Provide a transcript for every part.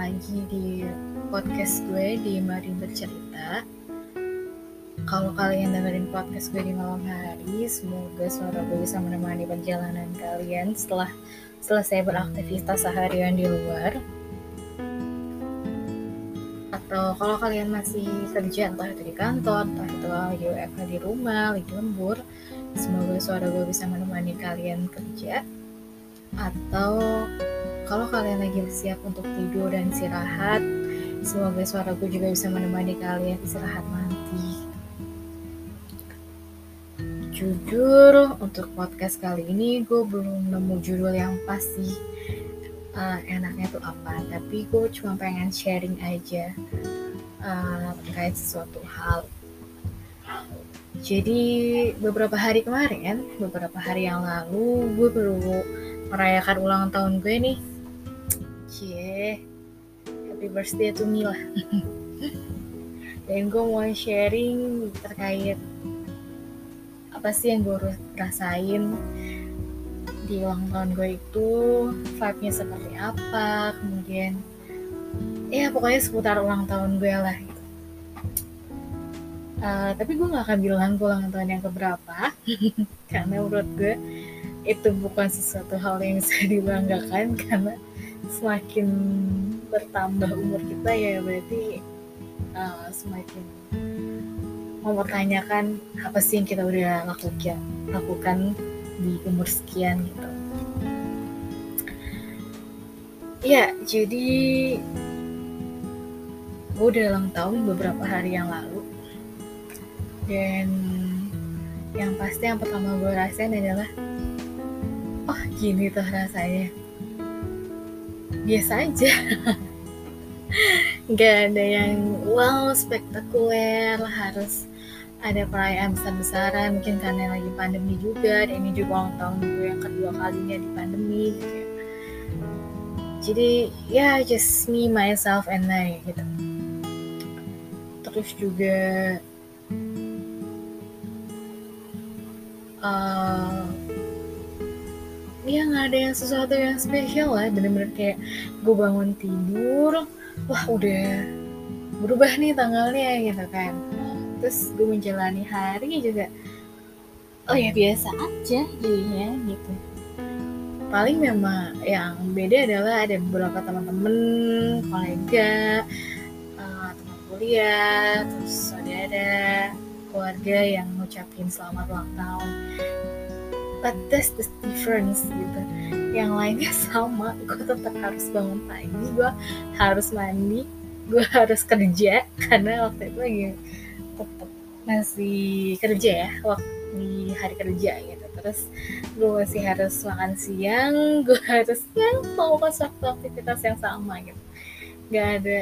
lagi di podcast gue di Mari Bercerita. Kalau kalian dengerin podcast gue di malam hari, semoga suara gue bisa menemani perjalanan kalian setelah selesai beraktivitas seharian di luar. Atau kalau kalian masih kerja entah itu di kantor, entah itu lagi WFH di rumah, lagi lembur, semoga suara gue bisa menemani kalian kerja. Atau kalau kalian lagi siap untuk tidur dan istirahat, semoga suaraku juga bisa menemani kalian istirahat nanti. Jujur, untuk podcast kali ini gue belum nemu judul yang pasti uh, enaknya tuh apa. Tapi gue cuma pengen sharing aja uh, terkait sesuatu hal. Jadi beberapa hari kemarin, beberapa hari yang lalu, gue perlu merayakan ulang tahun gue nih happy birthday to Mila. Dan gue mau sharing terkait apa sih yang gue rasain di ulang tahun gue itu, vibe-nya seperti apa, kemudian ya pokoknya seputar ulang tahun gue lah gitu. Uh, tapi gue gak akan bilang gue ulang tahun yang keberapa karena menurut gue itu bukan sesuatu hal yang bisa dibanggakan karena semakin bertambah umur kita ya berarti uh, semakin mempertanyakan apa sih yang kita udah lakukan lakukan di umur sekian gitu. Ya jadi gue udah ulang tahun beberapa hari yang lalu. Dan yang pasti yang pertama gue rasain adalah oh gini tuh rasanya biasa aja. Nggak ada yang wow spektakuler. Harus ada perayaan besar-besaran. Mungkin karena lagi pandemi juga. Dan ini juga ulang tahun gue yang kedua kalinya di pandemi gitu ya. Jadi ya yeah, just me myself and I gitu. Terus juga uh, ya nggak ada yang sesuatu yang spesial lah. Bener-bener kayak gue bangun tidur wah udah berubah nih tanggalnya gitu kan. Terus gue menjalani hari juga oh ya biasa aja jadinya gitu. Paling memang yang beda adalah ada beberapa teman-teman kolega uh, teman kuliah terus ada keluarga yang ngucapin selamat ulang tahun but that's the difference gitu. Yang lainnya sama. Gue tetap harus bangun pagi gue harus mandi gue harus kerja karena waktu itu lagi tetap masih kerja ya waktu di hari kerja gitu. Terus gue masih harus makan siang gue harus ya melakukan suatu aktivitas yang sama gitu. Gak ada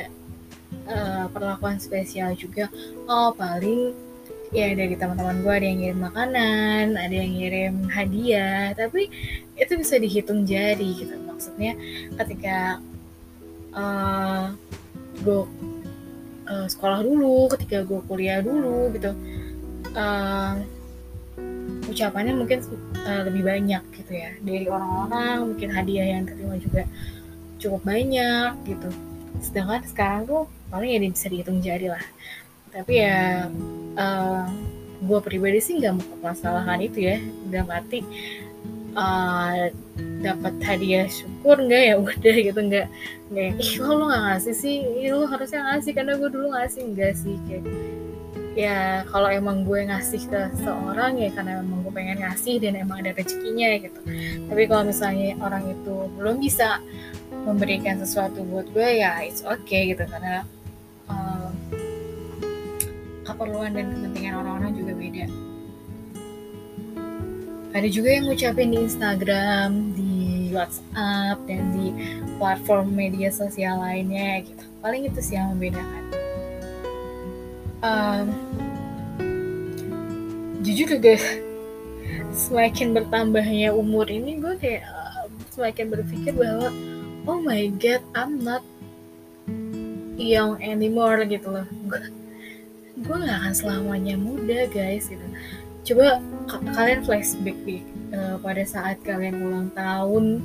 uh, perlakuan spesial juga. Oh paling ya dari teman-teman gue ada yang ngirim makanan ada yang ngirim hadiah tapi itu bisa dihitung jari gitu. Maksudnya ketika uh, gue uh, sekolah dulu ketika gue kuliah dulu gitu uh, ucapannya mungkin uh, lebih banyak gitu ya. Dari orang-orang mungkin hadiah yang terima juga cukup banyak gitu. Sedangkan sekarang tuh paling ya bisa dihitung jari lah tapi ya uh, gue pribadi sih nggak mempermasalahkan itu ya. Dalam arti uh, dapat hadiah syukur nggak ya? Udah gitu nggak nggak ih lo nggak ngasih sih? Ih, lo harusnya ngasih karena gue dulu ngasih. Enggak sih kayak ya kalau emang gue ngasih ke seorang ya karena emang gue pengen ngasih dan emang ada rezekinya gitu. Tapi kalau misalnya orang itu belum bisa memberikan sesuatu buat gue ya it's okay gitu. Karena keperluan dan kepentingan orang-orang juga beda. Ada juga yang ngucapin di Instagram, di WhatsApp, dan di platform media sosial lainnya gitu. Paling itu sih yang membedakan. Um, jujur juga semakin bertambahnya umur ini gue kayak uh, semakin berpikir bahwa oh my god I'm not young anymore gitu loh gue gak akan selamanya muda guys gitu. Coba kalian flashback uh, pada saat kalian ulang tahun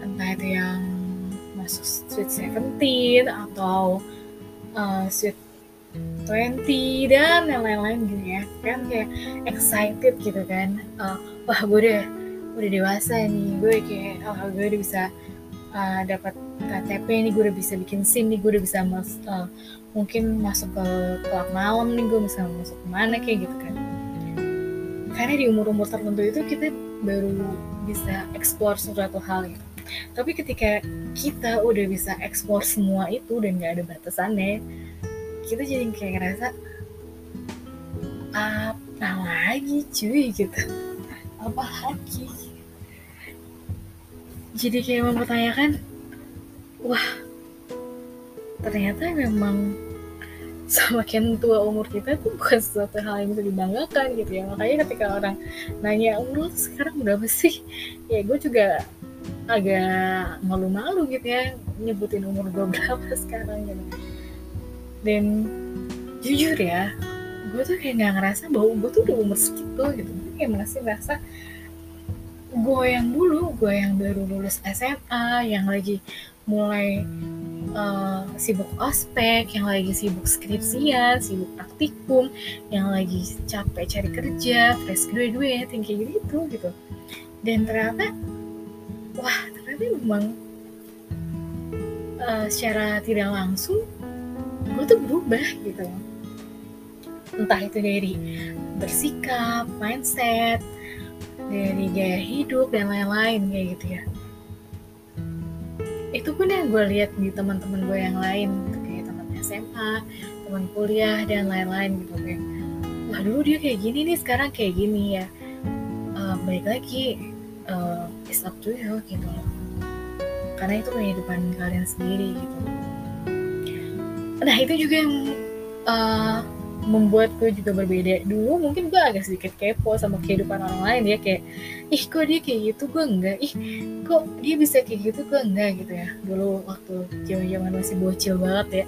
entah itu yang masuk sweet seventeen atau uh, sweet 20 dan yang lain-lain gitu ya. Kan kayak excited gitu kan. Uh, wah gue udah udah dewasa nih. Gue kayak oh gue udah bisa uh, dapat KTP nih gue udah bisa bikin SIM nih gue udah bisa mas, uh, mungkin masuk ke klub malam nih gue bisa masuk ke mana kayak gitu kan. Karena di umur-umur tertentu itu kita baru bisa explore suatu hal gitu tapi ketika kita udah bisa explore semua itu dan gak ada batasannya kita jadi kayak ngerasa apa lagi cuy? gitu. Apa lagi? Jadi kayak mempertanyakan wah ternyata memang semakin tua umur kita tuh bukan sesuatu hal yang bisa dibanggakan gitu ya. Makanya ketika orang nanya umur sekarang berapa sih? Ya gue juga agak malu-malu gitu ya nyebutin umur gue berapa sekarang gitu. Dan jujur ya gue tuh kayak nggak ngerasa bahwa gue tuh udah umur segitu gitu. Gue kayak masih ngerasa gue yang dulu gue yang baru lulus SMA yang lagi mulai uh, sibuk ospek yang lagi sibuk skripsian sibuk praktikum yang lagi capek cari kerja fresh graduate yang kayak gitu gitu. Dan ternyata wah ternyata memang uh, secara tidak langsung gue tuh berubah gitu. Entah itu dari bersikap mindset dari gaya hidup dan lain-lain kayak gitu ya itu pun yang gue lihat di teman-teman gue yang lain gitu. Kayak teman SMA teman kuliah dan lain-lain gitu. Kayak wah dulu dia kayak gini nih sekarang kayak gini ya. Uh, balik lagi uh, it's up to you gitu. Loh karena itu kehidupan kalian sendiri gitu. Nah itu juga yang uh, membuat gue juga berbeda. Dulu mungkin gue agak sedikit kepo sama kehidupan orang lain ya kayak ih kok dia kayak gitu? Gue enggak. Ih kok dia bisa kayak gitu? Gue enggak gitu ya. Dulu waktu zaman zaman masih bocil banget ya.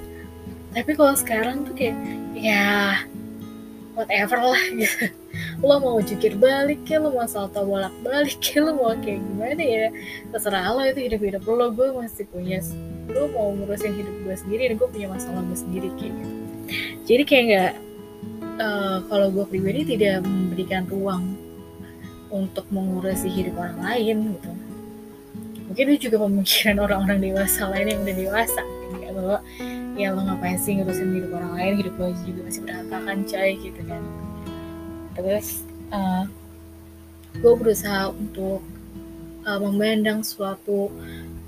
Tapi kalau sekarang tuh kayak ya whatever lah gitu. Lo mau jukir balik ya lo mau salto bolak balik ya lo mau kayak gimana ya? Terserah lo itu hidup hidup lo. Gue masih punya gue mau ngurusin hidup gue sendiri dan gue punya masalah gue sendiri kayak gitu jadi kayak nggak uh, kalau gue pribadi tidak memberikan ruang untuk mengurusi hidup orang lain gitu. Mungkin itu juga pemikiran orang-orang dewasa lain yang udah dewasa. Kayak bahwa ya lo ngapain sih ngurusin hidup orang lain? Hidup lo juga masih berantakan coy gitu kan. Terus uh, gue berusaha untuk uh, memandang suatu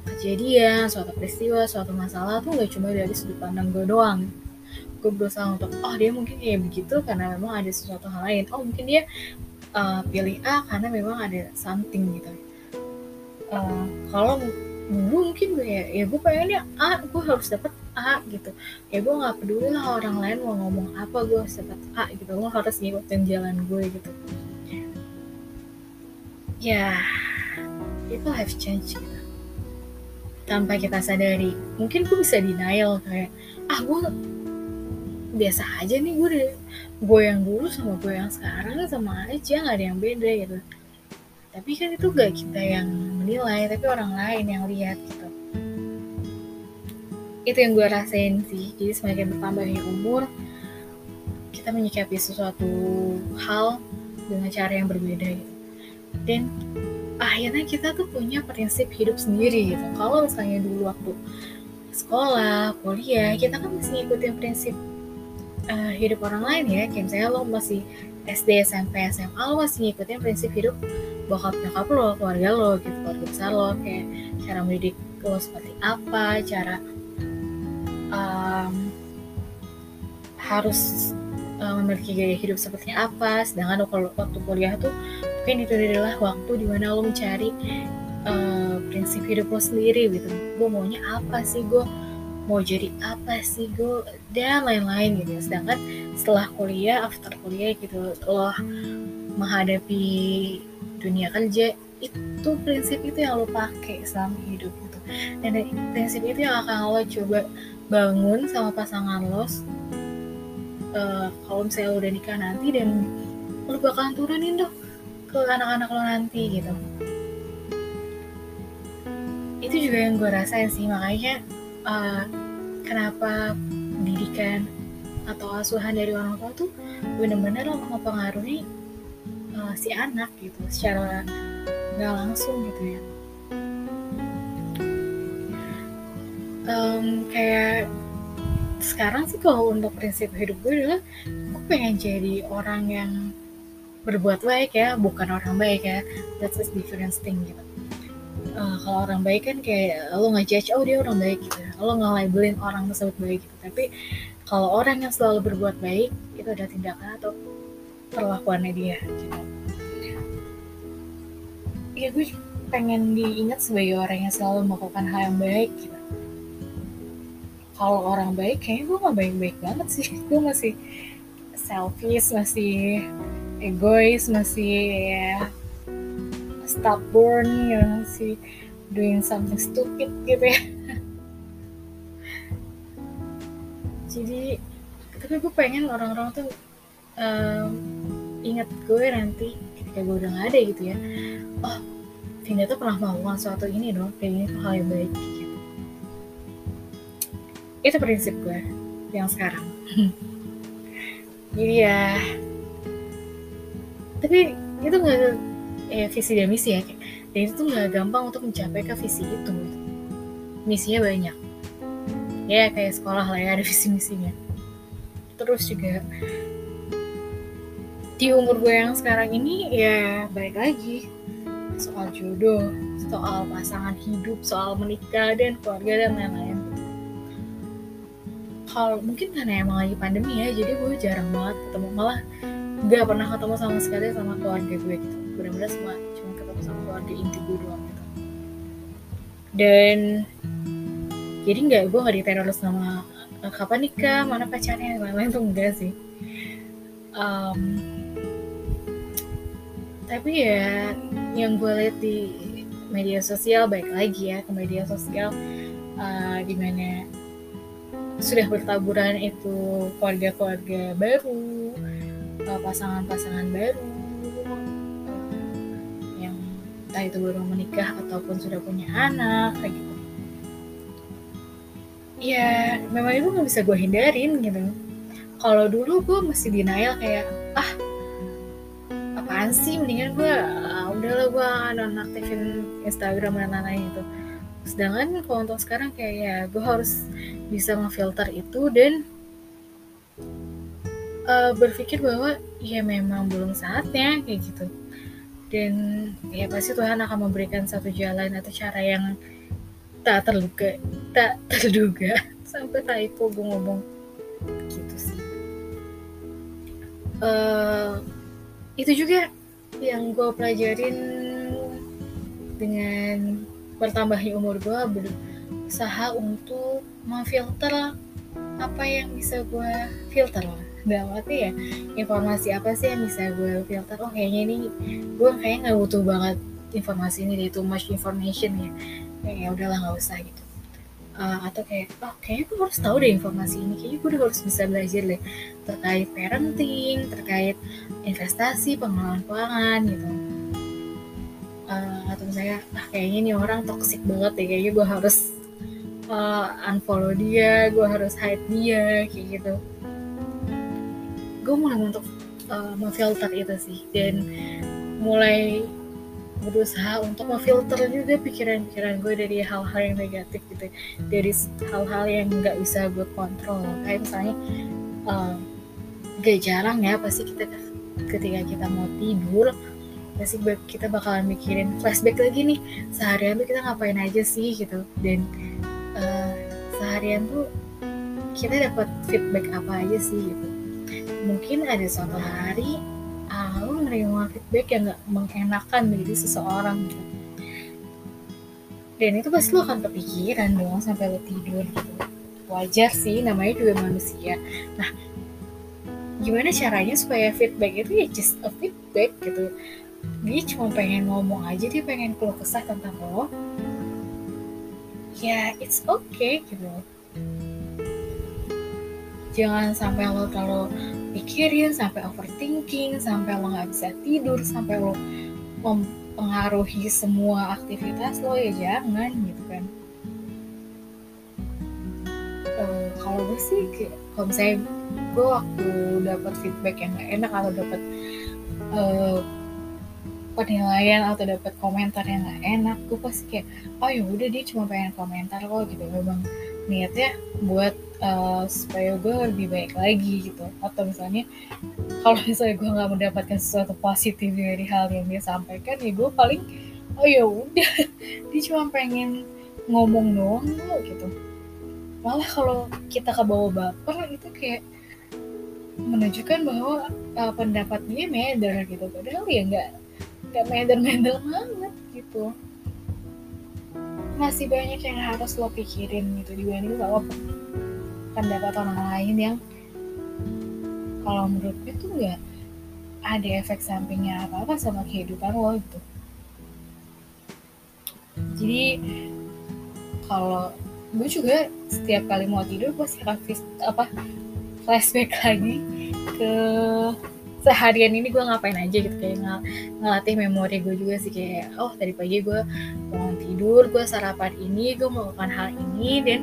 kejadian, suatu peristiwa, suatu masalah tuh gak cuma dari sudut pandang gue doang. Gue berusaha untuk, oh dia mungkin kayak begitu karena memang ada sesuatu hal lain. Oh mungkin dia uh, pilih A karena memang ada something gitu. Uh, kalau dulu mungkin gue ya, ya gue pengennya A, gue harus dapet A gitu. Ya gue nggak peduli lah orang lain mau ngomong apa, gue harus dapet A gitu. Gue harus ngikutin jalan gue gitu. Ya, people have changed gitu tanpa kita sadari mungkin gue bisa denial kayak ah gue biasa aja nih gue deh gue yang dulu sama gue yang sekarang sama aja nggak ada yang beda gitu. Tapi kan itu gak kita yang menilai tapi orang lain yang lihat gitu. Itu yang gue rasain sih. Jadi semakin bertambahnya umur kita menyikapi sesuatu hal dengan cara yang berbeda gitu. Dan akhirnya kita tuh punya prinsip hidup sendiri gitu. Kalau misalnya dulu waktu sekolah kuliah kita kan masih ngikutin prinsip uh, hidup orang lain ya. Kayak misalnya lo masih SD SMP SMA lo masih ngikutin prinsip hidup bokap nyokap lo keluarga lo gitu keluarga besar lo. Kayak cara mendidik lo seperti apa cara um, harus uh, memiliki gaya hidup seperti apa. Sedangkan kalau waktu kuliah tuh mungkin itu adalah waktu di mana lo mencari uh, prinsip hidup lo sendiri gitu. Gue maunya apa sih? Gue mau jadi apa sih gue dan lain-lain gitu. Sedangkan setelah kuliah after kuliah gitu lo menghadapi dunia kerja itu prinsip itu yang lo pakai selama hidup gitu. Dan prinsip itu yang akan lo coba bangun sama pasangan lo uh, kalau misalnya lo udah nikah nanti dan lo bakalan turunin dong ke anak-anak lo nanti gitu. Itu juga yang gue rasain sih makanya uh, kenapa pendidikan atau asuhan dari orang tua tuh benar-benar mempengaruhi uh, si anak gitu secara nggak langsung gitu ya. Um, kayak sekarang sih kalau untuk prinsip hidup gue adalah gue pengen jadi orang yang berbuat baik ya bukan orang baik ya. That's a different thing gitu uh, kalau orang baik kan kayak lo ngejudge oh dia orang baik gitu lo nge-labelin orang tersebut baik gitu. Tapi kalau orang yang selalu berbuat baik itu ada tindakan atau perlakuannya dia gitu. Ya gue pengen diingat sebagai orang yang selalu melakukan hal yang baik gitu. Kalau orang baik kayaknya gue gak baik-baik banget sih. Gue masih selfish masih egois masih ya, stubborn ya masih doing something stupid gitu ya. Jadi tapi gue pengen orang-orang tuh um, ingat gue nanti ketika gue udah gak ada gitu ya. Oh Vinda tuh pernah melakukan suatu ini dong kayak ini hal yang baik itu prinsip gue yang sekarang. Jadi ya tapi itu nggak eh visi dan misi ya dan itu tuh nggak gampang untuk mencapai ke visi itu. Misinya banyak. Ya kayak sekolah lah ya ada visi misinya terus juga di umur gue yang sekarang ini ya balik lagi. Soal jodoh soal pasangan hidup soal menikah dan keluarga dan lain-lain. Kalau mungkin karena emang lagi pandemi ya jadi gue jarang banget ketemu. Malah nggak pernah ketemu sama sekali sama keluarga gue gitu benar-benar semua cuma ketemu sama keluarga inti gue doang gitu. Dan jadi nggak gue nggak diteror sama eh, kapan nikah mana pacarnya lain-lain tuh enggak sih. Um, tapi ya yang gue lihat di media sosial baik lagi ya ke media sosial uh, di mana sudah bertaburan itu keluarga-keluarga baru, eh, pasangan-pasangan baru entah itu baru menikah ataupun sudah punya anak kayak gitu. Ya memang itu nggak bisa gue hindarin gitu. Kalau dulu gue masih denial kayak ah apaan sih mendingan gue ah, udahlah gue nonaktifin Instagram dan lain-lain gitu sedangkan kalau untuk sekarang kayak ya gue harus bisa ngefilter itu dan uh, berpikir bahwa ya memang belum saatnya kayak gitu dan ya pasti Tuhan akan memberikan satu jalan atau cara yang tak terluka tak terduga. Sampai typo gue ngomong gitu sih. Uh, itu juga yang gue pelajarin dengan bertambahnya umur gue berusaha untuk memfilter apa yang bisa gue filter lah dalam arti ya informasi apa sih yang bisa gue filter? Oh kayaknya ini gue kayaknya nggak butuh banget informasi ini deh too much information ya. Kayak ya udahlah nggak usah gitu. Uh, atau kayak oh kayaknya gue harus tahu deh informasi ini kayaknya gue udah harus bisa belajar deh. Terkait parenting terkait investasi pengelolaan keuangan gitu. Uh, atau misalnya ah kayaknya ini orang toxic banget deh kayaknya gue harus uh, unfollow dia gue harus hide dia kayak gitu gue mulai untuk uh, memfilter itu sih. Dan mulai berusaha untuk memfilter juga pikiran-pikiran gue dari hal-hal yang negatif gitu dari hal-hal yang nggak bisa gue kontrol. Kayak misalnya uh, gak jarang ya pasti kita ketika kita mau tidur pasti kita bakalan mikirin flashback lagi nih. Seharian tuh kita ngapain aja sih gitu. Dan uh, seharian tuh kita dapat feedback apa aja sih gitu mungkin ada suatu hari ah, lu menerima feedback yang gak mengenakan dari seseorang gitu. Dan itu pasti lo akan kepikiran dong sampai lo tidur gitu. Wajar sih namanya juga manusia. Nah gimana caranya supaya feedback itu ya just a feedback gitu? Dia cuma pengen ngomong aja dia pengen keluh kesah tentang lo. Ya it's okay gitu jangan sampai lo terlalu pikirin sampai overthinking sampai lo nggak bisa tidur sampai lo mem, mempengaruhi semua aktivitas lo ya jangan gitu kan. Uh, kalau gue sih kalau misalnya gue waktu dapat feedback yang gak enak atau dapat uh, penilaian atau dapat komentar yang gak enak gue pasti kayak oh ya udah dia cuma pengen komentar kok gitu. Memang niatnya buat uh, supaya gue lebih baik lagi gitu. Atau misalnya kalau misalnya gue nggak mendapatkan sesuatu positif dari hal yang dia sampaikan ya gue paling oh ya udah. Dia cuma pengen ngomong doang gitu. Malah kalau kita ke bawah baper itu kayak menunjukkan bahwa uh, pendapat dia meder gitu. Padahal ya nggak nggak meder-meder banget gitu masih banyak yang harus lo pikirin gitu dibanding bahwa pendapat orang lain yang kalau menurut gue tuh nggak ada efek sampingnya apa-apa sama kehidupan lo gitu. Jadi kalau gue juga setiap kali mau tidur pasti apa flashback lagi ke seharian ini gue ngapain aja gitu. Kayak ng ngelatih memori gue juga sih. Kayak oh tadi pagi gue tidur gue sarapan ini gue melakukan hal ini dan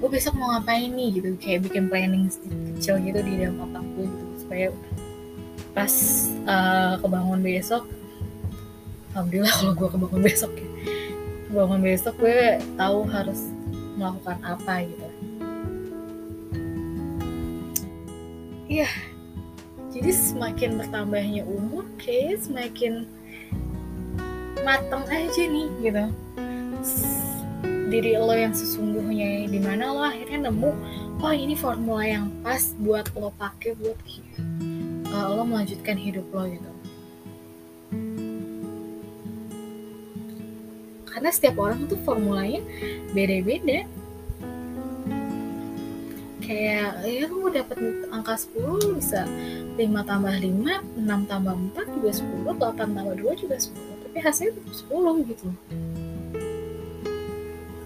gue besok mau ngapain nih gitu. Kayak bikin planning kecil gitu di dalam otak gue gitu supaya pas uh, kebangun besok alhamdulillah kalau gue kebangun besok ya. Kebangun besok gue tahu harus melakukan apa gitu. Iya. Jadi semakin bertambahnya umur kayak semakin mateng aja nih gitu diri lo yang sesungguhnya di mana lo akhirnya nemu oh ini formula yang pas buat lo pakai buat uh, lo melanjutkan hidup lo gitu. Karena setiap orang tuh formulanya beda-beda. Kayak ya kamu dapat angka 10 bisa 5 tambah 5 6 tambah 4 juga 10 8 tambah 2 juga 10 tapi hasilnya tetap 10 gitu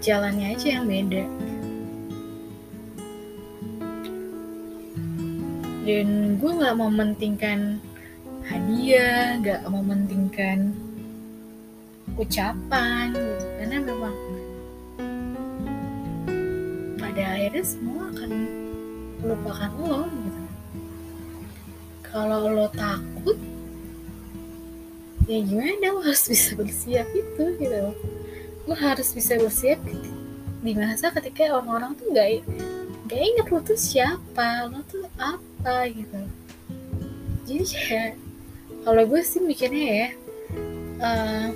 jalannya aja yang beda. Dan gue nggak mementingkan hadiah nggak mementingkan ucapan gitu. Karena memang pada akhirnya semua akan melupakan lo gitu. Kalau lo takut ya gimana lo harus bisa bersiap itu gitu lo harus bisa bersiap di masa ketika orang-orang tuh gak gak inget lo tuh siapa lo tuh apa gitu. Jadi kayak kalau gue sih mikirnya ya uh,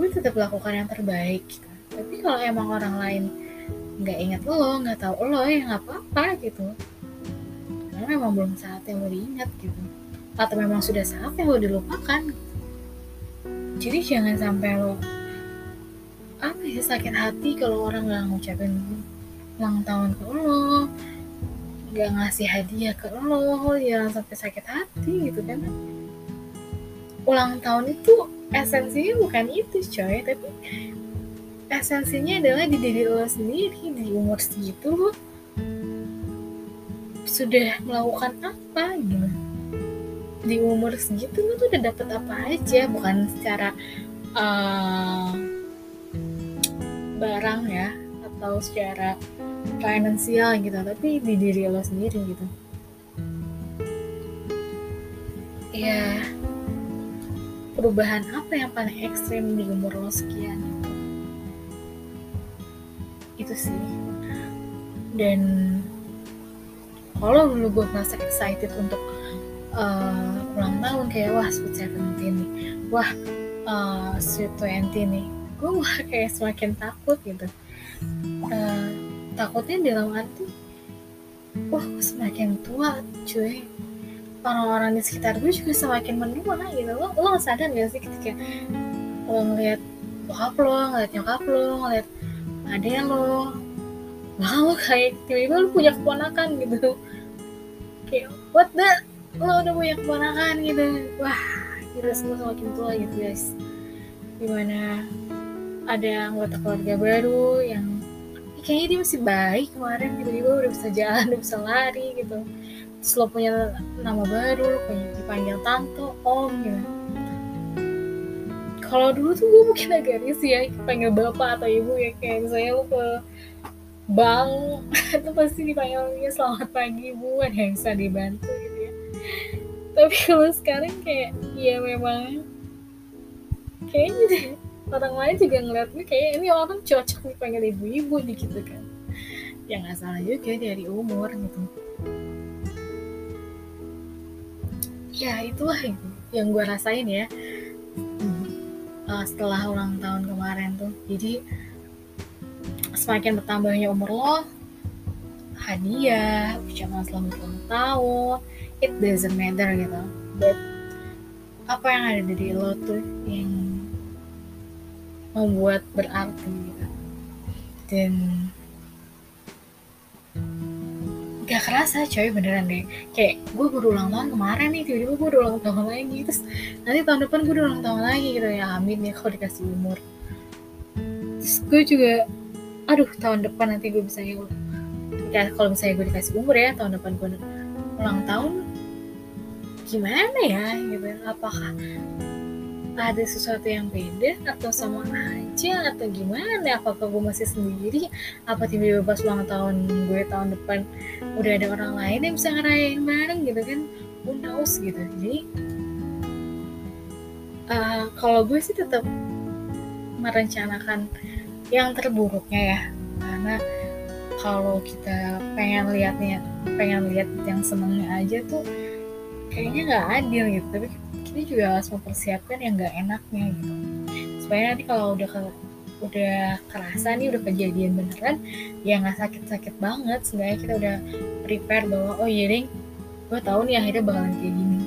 gue tetap lakukan yang terbaik gitu. tapi kalau emang orang lain nggak inget lo nggak tahu lo ya nggak apa-apa gitu. Karena memang belum saatnya lo diingat gitu. Atau memang sudah saatnya lo dilupakan. gitu jadi jangan sampai lo apa ya sakit hati kalau orang nggak ngucapin ulang tahun ke lo nggak ngasih hadiah ke lo jangan sampai sakit hati gitu kan. Ulang tahun itu esensinya bukan itu coy tapi esensinya adalah di diri lo sendiri di umur segitu lo sudah melakukan apa gitu di umur segitu lu tuh udah dapet apa aja? Bukan secara uh, barang ya atau secara finansial gitu tapi di diri lo sendiri gitu. Ya perubahan apa yang paling ekstrim di umur lo sekian? Itu sih. Dan kalau dulu gue merasa excited untuk uh, ulang tahun kayak wah Sweet Seventeen nih. Wah uh, Sweet Twenty nih. Gue mah kayak semakin takut gitu. Uh, takutnya dalam arti wah gue semakin tua cuy. Orang-orang di sekitar gue juga semakin menua gitu. Lo lo sadar gak sih ketika lo ngeliat bokap lo ngeliat nyokap lo ngeliat adek lo bahkan lo kayak tiba-tiba lo punya keponakan gitu. Kayak what the lo udah punya keponakan gitu. Wah kita semua semakin tua gitu guys. Di mana ada anggota keluarga baru yang kayaknya dia masih baik kemarin tiba-tiba udah bisa jalan udah bisa lari gitu. Terus lo punya nama baru lo punya dipanggil tante om gitu. Kalau dulu tuh gue mungkin agak risih ya panggil bapak atau ibu ya. Kayak misalnya lu ke bank itu pasti dipanggilnya selamat pagi bu. Ada yang bisa dibantu. gitu tapi kalau sekarang kayak ya memang. Kayaknya orang lain juga ngeliatnya kayak ini orang cocok dipanggil ibu-ibu nih gitu kan. Ya nggak salah juga dari umur gitu. Ya itulah yang gue rasain ya. Uh, setelah ulang tahun kemarin tuh. Jadi semakin bertambahnya umur lo hadiah ucapan selamat ulang tahun it doesn't matter gitu. But apa yang ada di lo tuh yang membuat berarti gitu. Dan gak kerasa coy beneran deh. Kayak gue baru ulang tahun kemarin nih tiba-tiba gue udah ulang tahun lagi. Terus nanti tahun depan gue udah ulang tahun lagi gitu ya. Amin ya kalau dikasih umur. Terus gue juga aduh tahun depan nanti gue bisa ya kalau misalnya gue dikasih umur ya tahun depan gue ulang tahun gimana ya gitu apakah ada sesuatu yang beda atau sama aja atau gimana? Apakah gue masih sendiri? Apa tiba-tiba pas ulang tahun gue tahun depan udah ada orang lain yang bisa ngerayain bareng gitu kan? Who knows gitu. Jadi uh, kalau gue sih tetap merencanakan yang terburuknya ya. Karena kalau kita pengen lihatnya pengen lihat yang senengnya aja tuh kayaknya nggak adil gitu. Tapi kita juga harus mempersiapkan yang gak enaknya gitu. Supaya nanti kalau udah ke, udah kerasa nih udah kejadian beneran ya nggak sakit-sakit banget. Seenggaknya kita udah prepare bahwa oh iya ding gue tahu nih akhirnya bakalan kayak gini.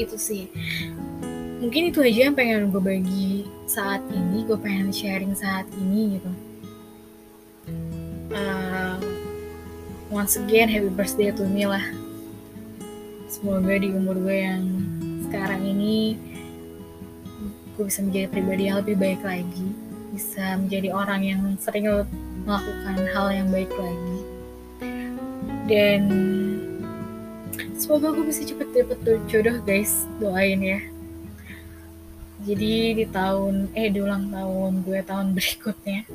Itu sih. Mungkin itu aja yang pengen gue bagi saat ini gue pengen sharing saat ini gitu. Uh, once again happy birthday to me lah semoga di umur gue yang sekarang ini gue bisa menjadi pribadi yang lebih baik lagi. Bisa menjadi orang yang sering melakukan hal yang baik lagi. Dan semoga gue bisa cepet dapet jodoh guys. Doain ya. Jadi di tahun eh di ulang tahun gue tahun berikutnya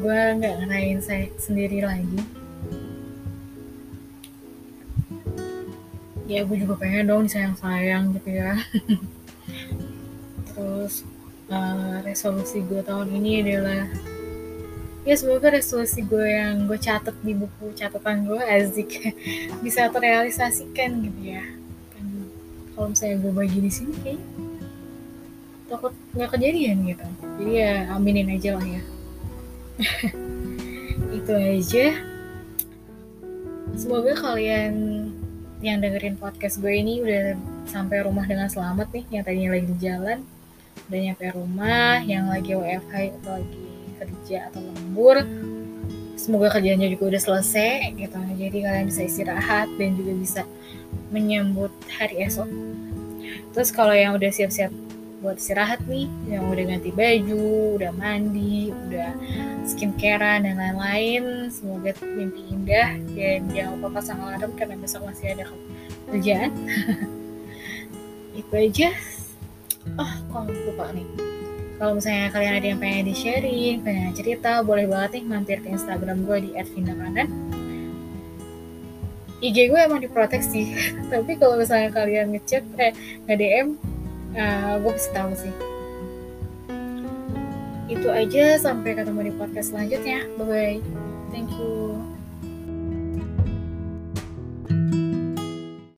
gue nggak ngerayain saya sendiri lagi ya gue juga pengen dong disayang-sayang gitu ya. Terus uh, resolusi gue tahun ini adalah ya semoga resolusi gue yang gue catat di buku catatan gue azik bisa terrealisasikan gitu ya. Kan kalau misalnya gue bagi di sini kayak takut nggak kejadian gitu. Jadi ya aminin aja lah ya. Itu aja. Semoga kalian yang dengerin podcast gue ini udah sampai rumah dengan selamat nih yang tadinya lagi di jalan udah nyampe rumah yang lagi WFH atau lagi kerja atau lembur semoga kerjanya juga udah selesai gitu. Jadi kalian bisa istirahat dan juga bisa menyambut hari esok. Terus kalau yang udah siap-siap buat istirahat nih yang udah ganti baju udah mandi udah skincarean dan lain-lain. Semoga mimpi indah dan jangan lupa pasang alarm karena besok masih ada kerjaan. Itu aja. Oh kok lupa nih. Kalau misalnya kalian ada yang pengen di sharing pengen cerita boleh banget nih mampir ke instagram gue di @vindakanan. IG gue emang diproteksi tapi kalau misalnya kalian ngechat eh nge DM uh, gue bisa tahu sih. Itu aja sampai ketemu di podcast selanjutnya. Bye bye thank you